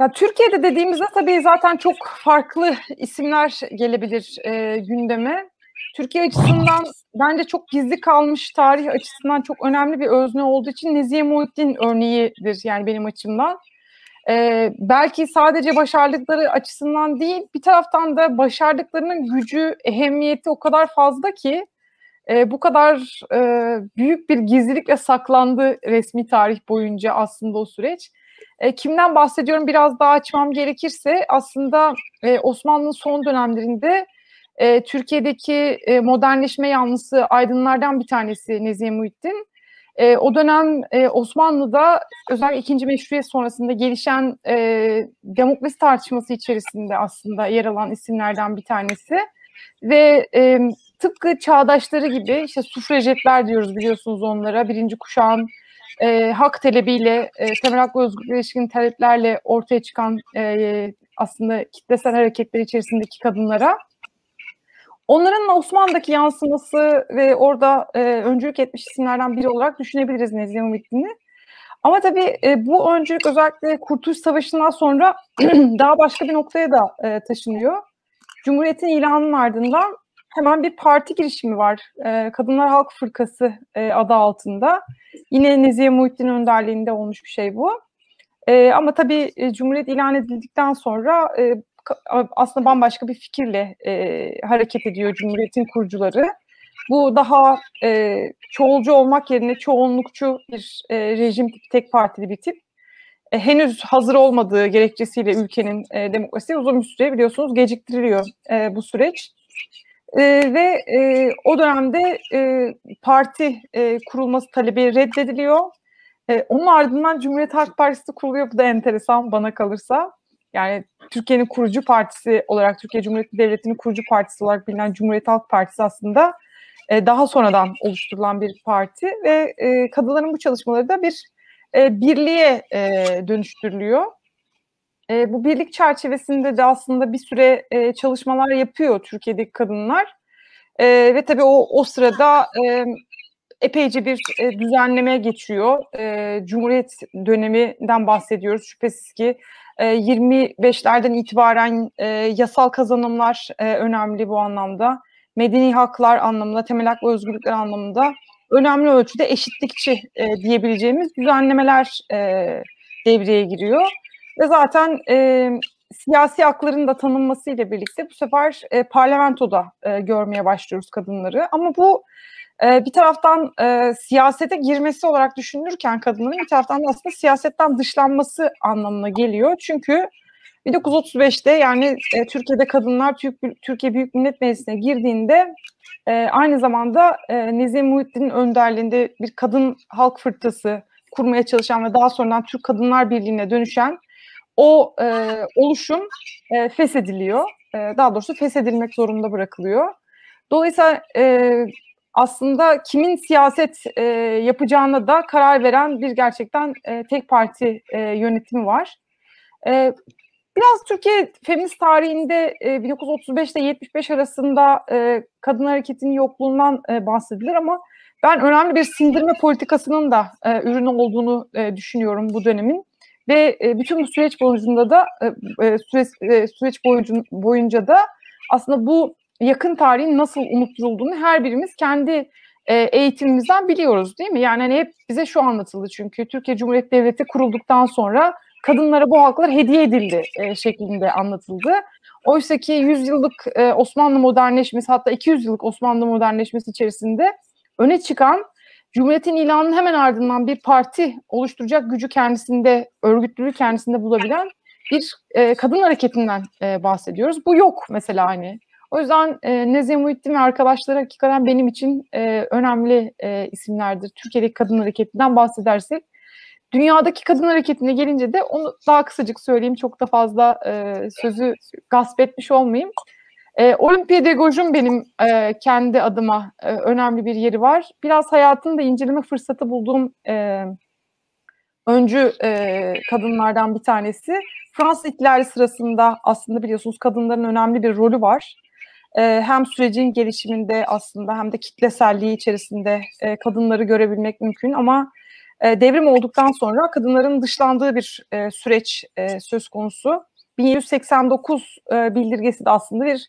Ya Türkiye'de dediğimizde tabii zaten çok farklı isimler gelebilir e, gündeme. Türkiye açısından bence çok gizli kalmış tarih açısından çok önemli bir özne olduğu için Nezihe Muhittin örneğidir yani benim açımdan. Ee, belki sadece başardıkları açısından değil bir taraftan da başardıklarının gücü, ehemmiyeti o kadar fazla ki e, bu kadar e, büyük bir gizlilikle saklandı resmi tarih boyunca aslında o süreç. E, kimden bahsediyorum biraz daha açmam gerekirse aslında e, Osmanlı'nın son dönemlerinde e, Türkiye'deki e, modernleşme yanlısı aydınlardan bir tanesi Nezihe Muhittin. E, o dönem e, Osmanlı'da özellikle ikinci meşruiyet sonrasında gelişen e, demokrasi tartışması içerisinde aslında yer alan isimlerden bir tanesi. Ve e, tıpkı çağdaşları gibi işte sufrajetler diyoruz biliyorsunuz onlara birinci kuşağın e, hak talebiyle e, temel hak ve özgürlük ilişkin taleplerle ortaya çıkan e, aslında kitlesel hareketler içerisindeki kadınlara Onların Osmanlı'daki yansıması ve orada e, öncülük etmiş isimlerden biri olarak düşünebiliriz Nezihe Muhittin'i. Ama tabii e, bu öncülük özellikle Kurtuluş Savaşı'ndan sonra daha başka bir noktaya da e, taşınıyor. Cumhuriyet'in ilanının ardından hemen bir parti girişimi var. E, Kadınlar Halk Fırkası e, adı altında. Yine Nezihe Muhittin önderliğinde olmuş bir şey bu. E, ama tabii e, Cumhuriyet ilan edildikten sonra e, aslında bambaşka bir fikirle e, hareket ediyor Cumhuriyet'in kurucuları. Bu daha e, çoğulcu olmak yerine çoğunlukçu bir e, rejim tipi, tek partili bir tip. E, henüz hazır olmadığı gerekçesiyle ülkenin e, demokrasi uzun bir süre biliyorsunuz geciktiriliyor e, bu süreç. E, ve e, o dönemde e, parti e, kurulması talebi reddediliyor. E, onun ardından Cumhuriyet Halk Partisi kuruluyor. Bu da enteresan bana kalırsa. Yani Türkiye'nin kurucu partisi olarak, Türkiye Cumhuriyeti Devleti'nin kurucu partisi olarak bilinen Cumhuriyet Halk Partisi aslında e, daha sonradan oluşturulan bir parti ve e, kadınların bu çalışmaları da bir e, birliğe e, dönüştürülüyor. E, bu birlik çerçevesinde de aslında bir süre e, çalışmalar yapıyor Türkiye'deki kadınlar. E, ve tabii o, o sırada e, epeyce bir e, düzenleme geçiyor. E, Cumhuriyet döneminden bahsediyoruz. Şüphesiz ki 25'lerden itibaren e, yasal kazanımlar e, önemli bu anlamda. Medeni haklar anlamında, temel hak ve özgürlükler anlamında önemli ölçüde eşitlikçi e, diyebileceğimiz düzenlemeler e, devreye giriyor. Ve zaten e, siyasi hakların da tanınmasıyla birlikte bu sefer e, parlamentoda e, görmeye başlıyoruz kadınları. Ama bu e, bir taraftan e, siyasete girmesi olarak düşünülürken kadınların bir taraftan da aslında siyasetten dışlanması anlamına geliyor. Çünkü 1935'te yani e, Türkiye'de kadınlar Türk, Türkiye Büyük Millet Meclisi'ne girdiğinde e, aynı zamanda e, Nezih Muhittin'in önderliğinde bir kadın halk fırtası kurmaya çalışan ve daha sonradan Türk Kadınlar Birliği'ne dönüşen o e, oluşum e, feshediliyor. E, daha doğrusu feshedilmek zorunda bırakılıyor. Dolayısıyla e, aslında kimin siyaset e, yapacağına da karar veren bir gerçekten e, tek parti e, yönetimi var. E, biraz Türkiye feminist tarihinde e, 1935 ile 75 arasında e, kadın hareketinin yokluğundan e, bahsedilir ama ben önemli bir sindirme politikasının da e, ürünü olduğunu e, düşünüyorum bu dönemin. Ve e, bütün bu süreç boyunca da e, e süreç, süreç boyunca, da aslında bu yakın tarihin nasıl unutulduğunu her birimiz kendi eğitimimizden biliyoruz değil mi? Yani hani hep bize şu anlatıldı çünkü Türkiye Cumhuriyeti Devleti kurulduktan sonra kadınlara bu haklar hediye edildi şeklinde anlatıldı. Oysa ki 100 yıllık Osmanlı modernleşmesi hatta 200 yıllık Osmanlı modernleşmesi içerisinde öne çıkan Cumhuriyet'in ilanının hemen ardından bir parti oluşturacak gücü kendisinde, örgütlülüğü kendisinde bulabilen bir e, kadın hareketinden e, bahsediyoruz. Bu yok mesela hani o yüzden e, Nezih Muhittin ve arkadaşları hakikaten benim için e, önemli e, isimlerdir. Türkiye'deki kadın hareketinden bahsedersek. Dünyadaki kadın hareketine gelince de onu daha kısacık söyleyeyim. Çok da fazla e, sözü gasp etmiş olmayayım. E, Olimpiyadegoj'un benim e, kendi adıma e, önemli bir yeri var. Biraz hayatını da inceleme fırsatı bulduğum e, öncü e, kadınlardan bir tanesi. Fransız ihtilali sırasında aslında biliyorsunuz kadınların önemli bir rolü var e, hem sürecin gelişiminde aslında hem de kitleselliği içerisinde e, kadınları görebilmek mümkün ama e, devrim olduktan sonra kadınların dışlandığı bir e, süreç e, söz konusu. 1789 e, bildirgesi de aslında bir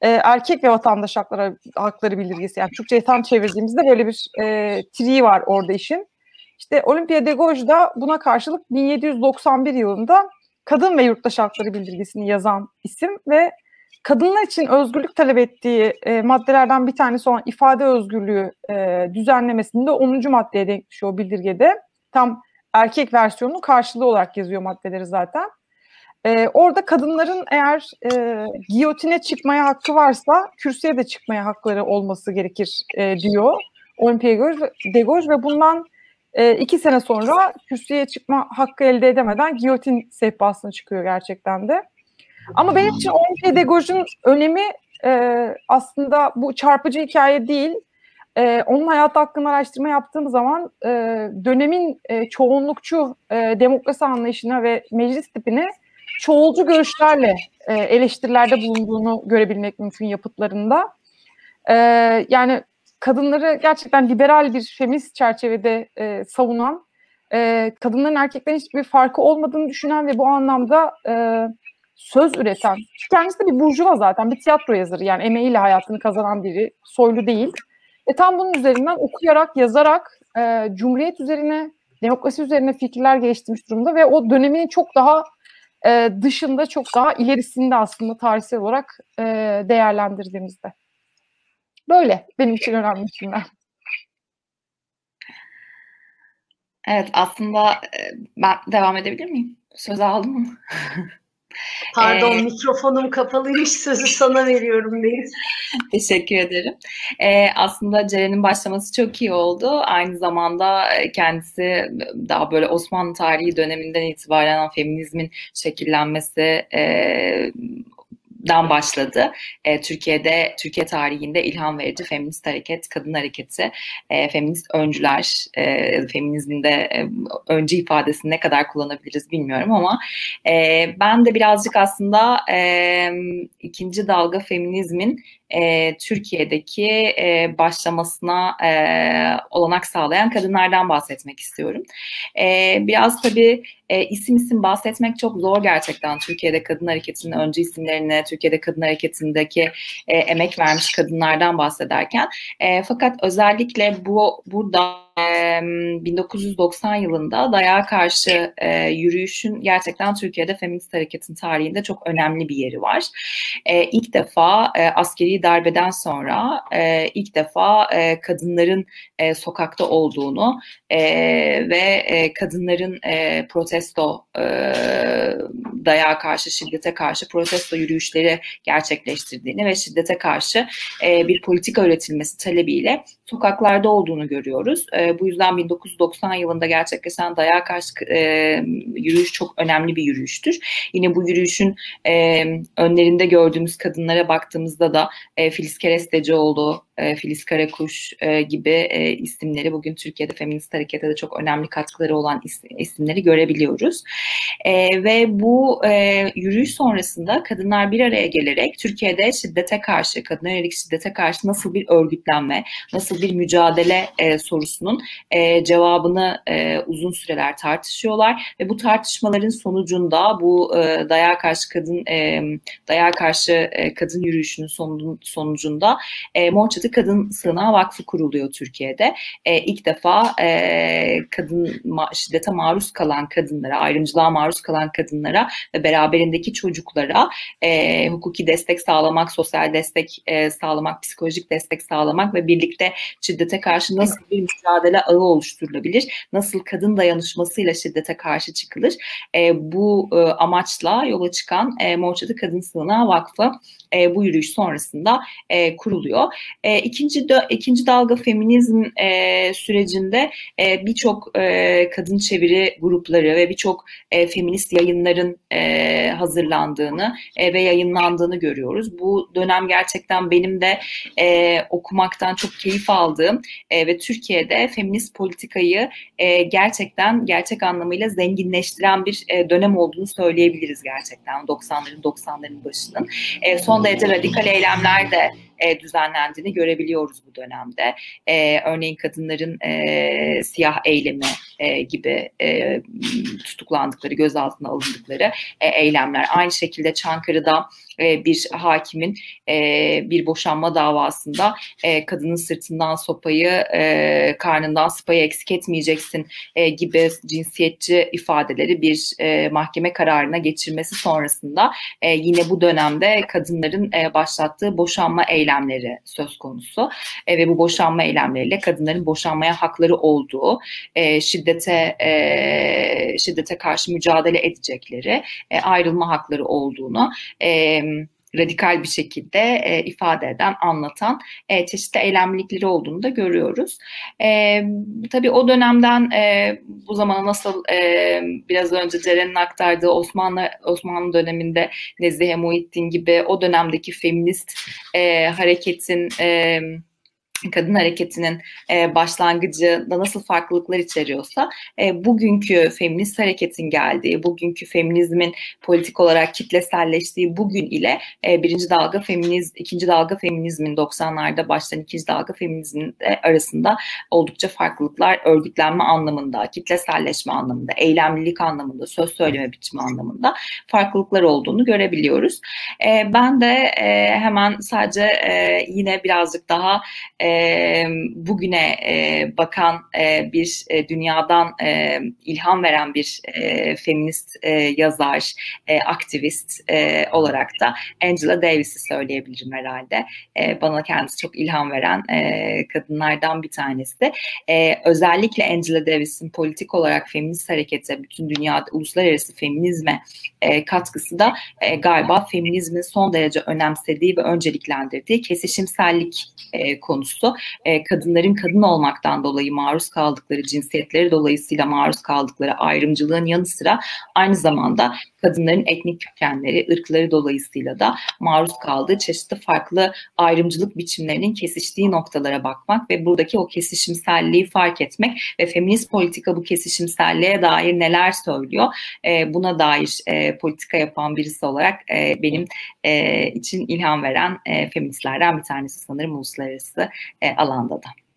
e, erkek ve vatandaş hakları, hakları bildirgesi. Yani Türkçe'ye tam çevirdiğimizde böyle bir e, tri var orada işin. İşte Olympia de Gaulle da buna karşılık 1791 yılında kadın ve yurttaş hakları bildirgesini yazan isim ve kadınlar için özgürlük talep ettiği e, maddelerden bir tanesi olan ifade özgürlüğü e, düzenlemesinde 10. maddeye denk o bildirgede. Tam erkek versiyonunun karşılığı olarak yazıyor maddeleri zaten. E, orada kadınların eğer e, giyotine çıkmaya hakkı varsa kürsüye de çıkmaya hakları olması gerekir e, diyor Olympia de Gaulle ve bundan e, iki sene sonra kürsüye çıkma hakkı elde edemeden giyotin sehpasına çıkıyor gerçekten de. Ama benim için oyun pedagojinin önemi e, aslında bu çarpıcı hikaye değil. E, onun hayatı hakkında araştırma yaptığım zaman e, dönemin e, çoğunlukçu e, demokrasi anlayışına ve meclis tipine çoğulcu görüşlerle e, eleştirilerde bulunduğunu görebilmek mümkün yapıtlarında. E, yani kadınları gerçekten liberal bir feminist çerçevede e, savunan, e, kadınların erkeklerin hiçbir farkı olmadığını düşünen ve bu anlamda e, söz üreten, kendisi de bir burjuva zaten, bir tiyatro yazarı yani emeğiyle hayatını kazanan biri, soylu değil. E tam bunun üzerinden okuyarak, yazarak e, Cumhuriyet üzerine, demokrasi üzerine fikirler geliştirmiş durumda ve o döneminin çok daha e, dışında, çok daha ilerisinde aslında tarihsel olarak e, değerlendirdiğimizde. Böyle benim için önemli isimler. Evet aslında ben devam edebilir miyim? Söz aldım mı? Pardon ee, mikrofonum kapalıymış sözü sana veriyorum Deniz. Teşekkür ederim. Ee, aslında Ceren'in başlaması çok iyi oldu. Aynı zamanda kendisi daha böyle Osmanlı tarihi döneminden itibaren feminizmin şekillenmesi, e, dan başladı. E, Türkiye'de, Türkiye tarihinde ilham verici feminist hareket, kadın hareketi, e, feminist öncüler, e, feminizmin de e, öncü ifadesini ne kadar kullanabiliriz bilmiyorum ama e, ben de birazcık aslında e, ikinci dalga feminizmin e, Türkiye'deki e, başlamasına e, olanak sağlayan kadınlardan bahsetmek istiyorum. E, biraz tabii e, isim isim bahsetmek çok zor gerçekten Türkiye'de kadın hareketinin öncü isimlerine, Türkiye'de kadın hareketindeki e, emek vermiş kadınlardan bahsederken. E, fakat özellikle bu burada 1990 yılında dayağa karşı e, yürüyüşün gerçekten Türkiye'de feminist hareketin tarihinde çok önemli bir yeri var. E, ilk defa e, askeri darbeden sonra e, ilk defa e, kadınların e, sokakta olduğunu e, ve e, kadınların e, protesto e, dayağa karşı, şiddete karşı protesto yürüyüşleri gerçekleştirdiğini ve şiddete karşı e, bir politika üretilmesi talebiyle sokaklarda olduğunu görüyoruz. E, bu yüzden 1990 yılında gerçekleşen dayağa karşı e, yürüyüş çok önemli bir yürüyüştür. Yine bu yürüyüşün e, önlerinde gördüğümüz kadınlara baktığımızda da e, Filiz Kerestecioğlu, e, Filiz Karakuş e, gibi e, isimleri bugün Türkiye'de feminist harekete de çok önemli katkıları olan isimleri görebiliyoruz. E, ve bu e, yürüyüş sonrasında kadınlar bir araya gelerek Türkiye'de şiddete karşı, kadına yönelik şiddete karşı nasıl bir örgütlenme, nasıl bir mücadele e, sorusunun e, cevabını e, uzun süreler tartışıyorlar ve bu tartışmaların sonucunda bu e, dayağa karşı kadın e, dayağa karşı e, kadın yürüyüşünün sonucunda e, Mor Kadın Sığınağı Vakfı kuruluyor Türkiye'de. E, ilk defa e, kadın ma şiddete maruz kalan kadınlara, ayrımcılığa maruz kalan kadınlara ve beraberindeki çocuklara e, hukuki destek sağlamak, sosyal destek e, sağlamak, psikolojik destek sağlamak ve birlikte şiddete karşı nasıl bir mücadele ağı oluşturulabilir, nasıl kadın dayanışmasıyla şiddete karşı çıkılır. E, bu e, amaçla yola çıkan e, Morçadı Kadın Sığınağı Vakfı e, bu yürüyüş sonrasında e, kuruluyor. E, ikinci de, ikinci dalga feminizm e, sürecinde e, birçok e, kadın çeviri grupları ve birçok e, feminist yayınların e, hazırlandığını e, ve yayınlandığını görüyoruz. Bu dönem gerçekten benim de e, okumaktan çok keyif aldığım e, ve Türkiye'de feminist politikayı e, gerçekten gerçek anlamıyla zenginleştiren bir e, dönem olduğunu söyleyebiliriz gerçekten 90'ların 90'ların başının. E, son derece radikal eylemler de e, düzenlendiğini görebiliyoruz bu dönemde. E, örneğin kadınların e, siyah eylemi e, gibi e, tutuklandıkları, gözaltına alındıkları e, eylemler. Aynı şekilde Çankırı'da e, bir hakimin e, bir boşanma davasında e, kadının sırtından sopayı, karnından sıpayı eksik etmeyeceksin gibi cinsiyetçi ifadeleri bir mahkeme kararına geçirmesi sonrasında yine bu dönemde kadınların başlattığı boşanma eylemleri söz konusu. Ve bu boşanma eylemleriyle kadınların boşanmaya hakları olduğu, şiddete şiddete karşı mücadele edecekleri, e, ayrılma hakları olduğunu e, radikal bir şekilde e, ifade eden, anlatan e, çeşitli eylemlilikleri olduğunu da görüyoruz. E, tabii o dönemden e, bu zamana nasıl e, biraz önce Ceren'in aktardığı Osmanlı Osmanlı döneminde Nezihe Muhittin gibi o dönemdeki feminist e, hareketin e, kadın hareketinin e, başlangıcında nasıl farklılıklar içeriyorsa e, bugünkü feminist hareketin geldiği, bugünkü feminizmin politik olarak kitleselleştiği bugün ile e, birinci dalga feminiz, ikinci dalga feminizmin 90'larda başlayan ikinci dalga feminizmin arasında oldukça farklılıklar örgütlenme anlamında, kitleselleşme anlamında, eylemlilik anlamında, söz söyleme biçimi anlamında farklılıklar olduğunu görebiliyoruz. E, ben de hemen sadece yine birazcık daha e, e, bugüne e, bakan e, bir e, dünyadan e, ilham veren bir e, feminist e, yazar, e, aktivist e, olarak da Angela Davis'i söyleyebilirim herhalde. E, bana kendisi çok ilham veren e, kadınlardan bir tanesi. E, özellikle Angela Davis'in politik olarak feminist harekete, bütün dünyada uluslararası feminizme e, katkısı da e, galiba feminizmin son derece önemsediği ve önceliklendirdiği kesişimsellik e, konusu. E, kadınların kadın olmaktan dolayı maruz kaldıkları cinsiyetleri dolayısıyla maruz kaldıkları ayrımcılığın yanı sıra aynı zamanda kadınların etnik kökenleri, ırkları dolayısıyla da maruz kaldığı çeşitli farklı ayrımcılık biçimlerinin kesiştiği noktalara bakmak ve buradaki o kesişimselliği fark etmek ve feminist politika bu kesişimselliğe dair neler söylüyor e, buna dair e, politika yapan birisi olarak e, benim e, için ilham veren e, feministlerden bir tanesi sanırım uluslararası e, alanda da.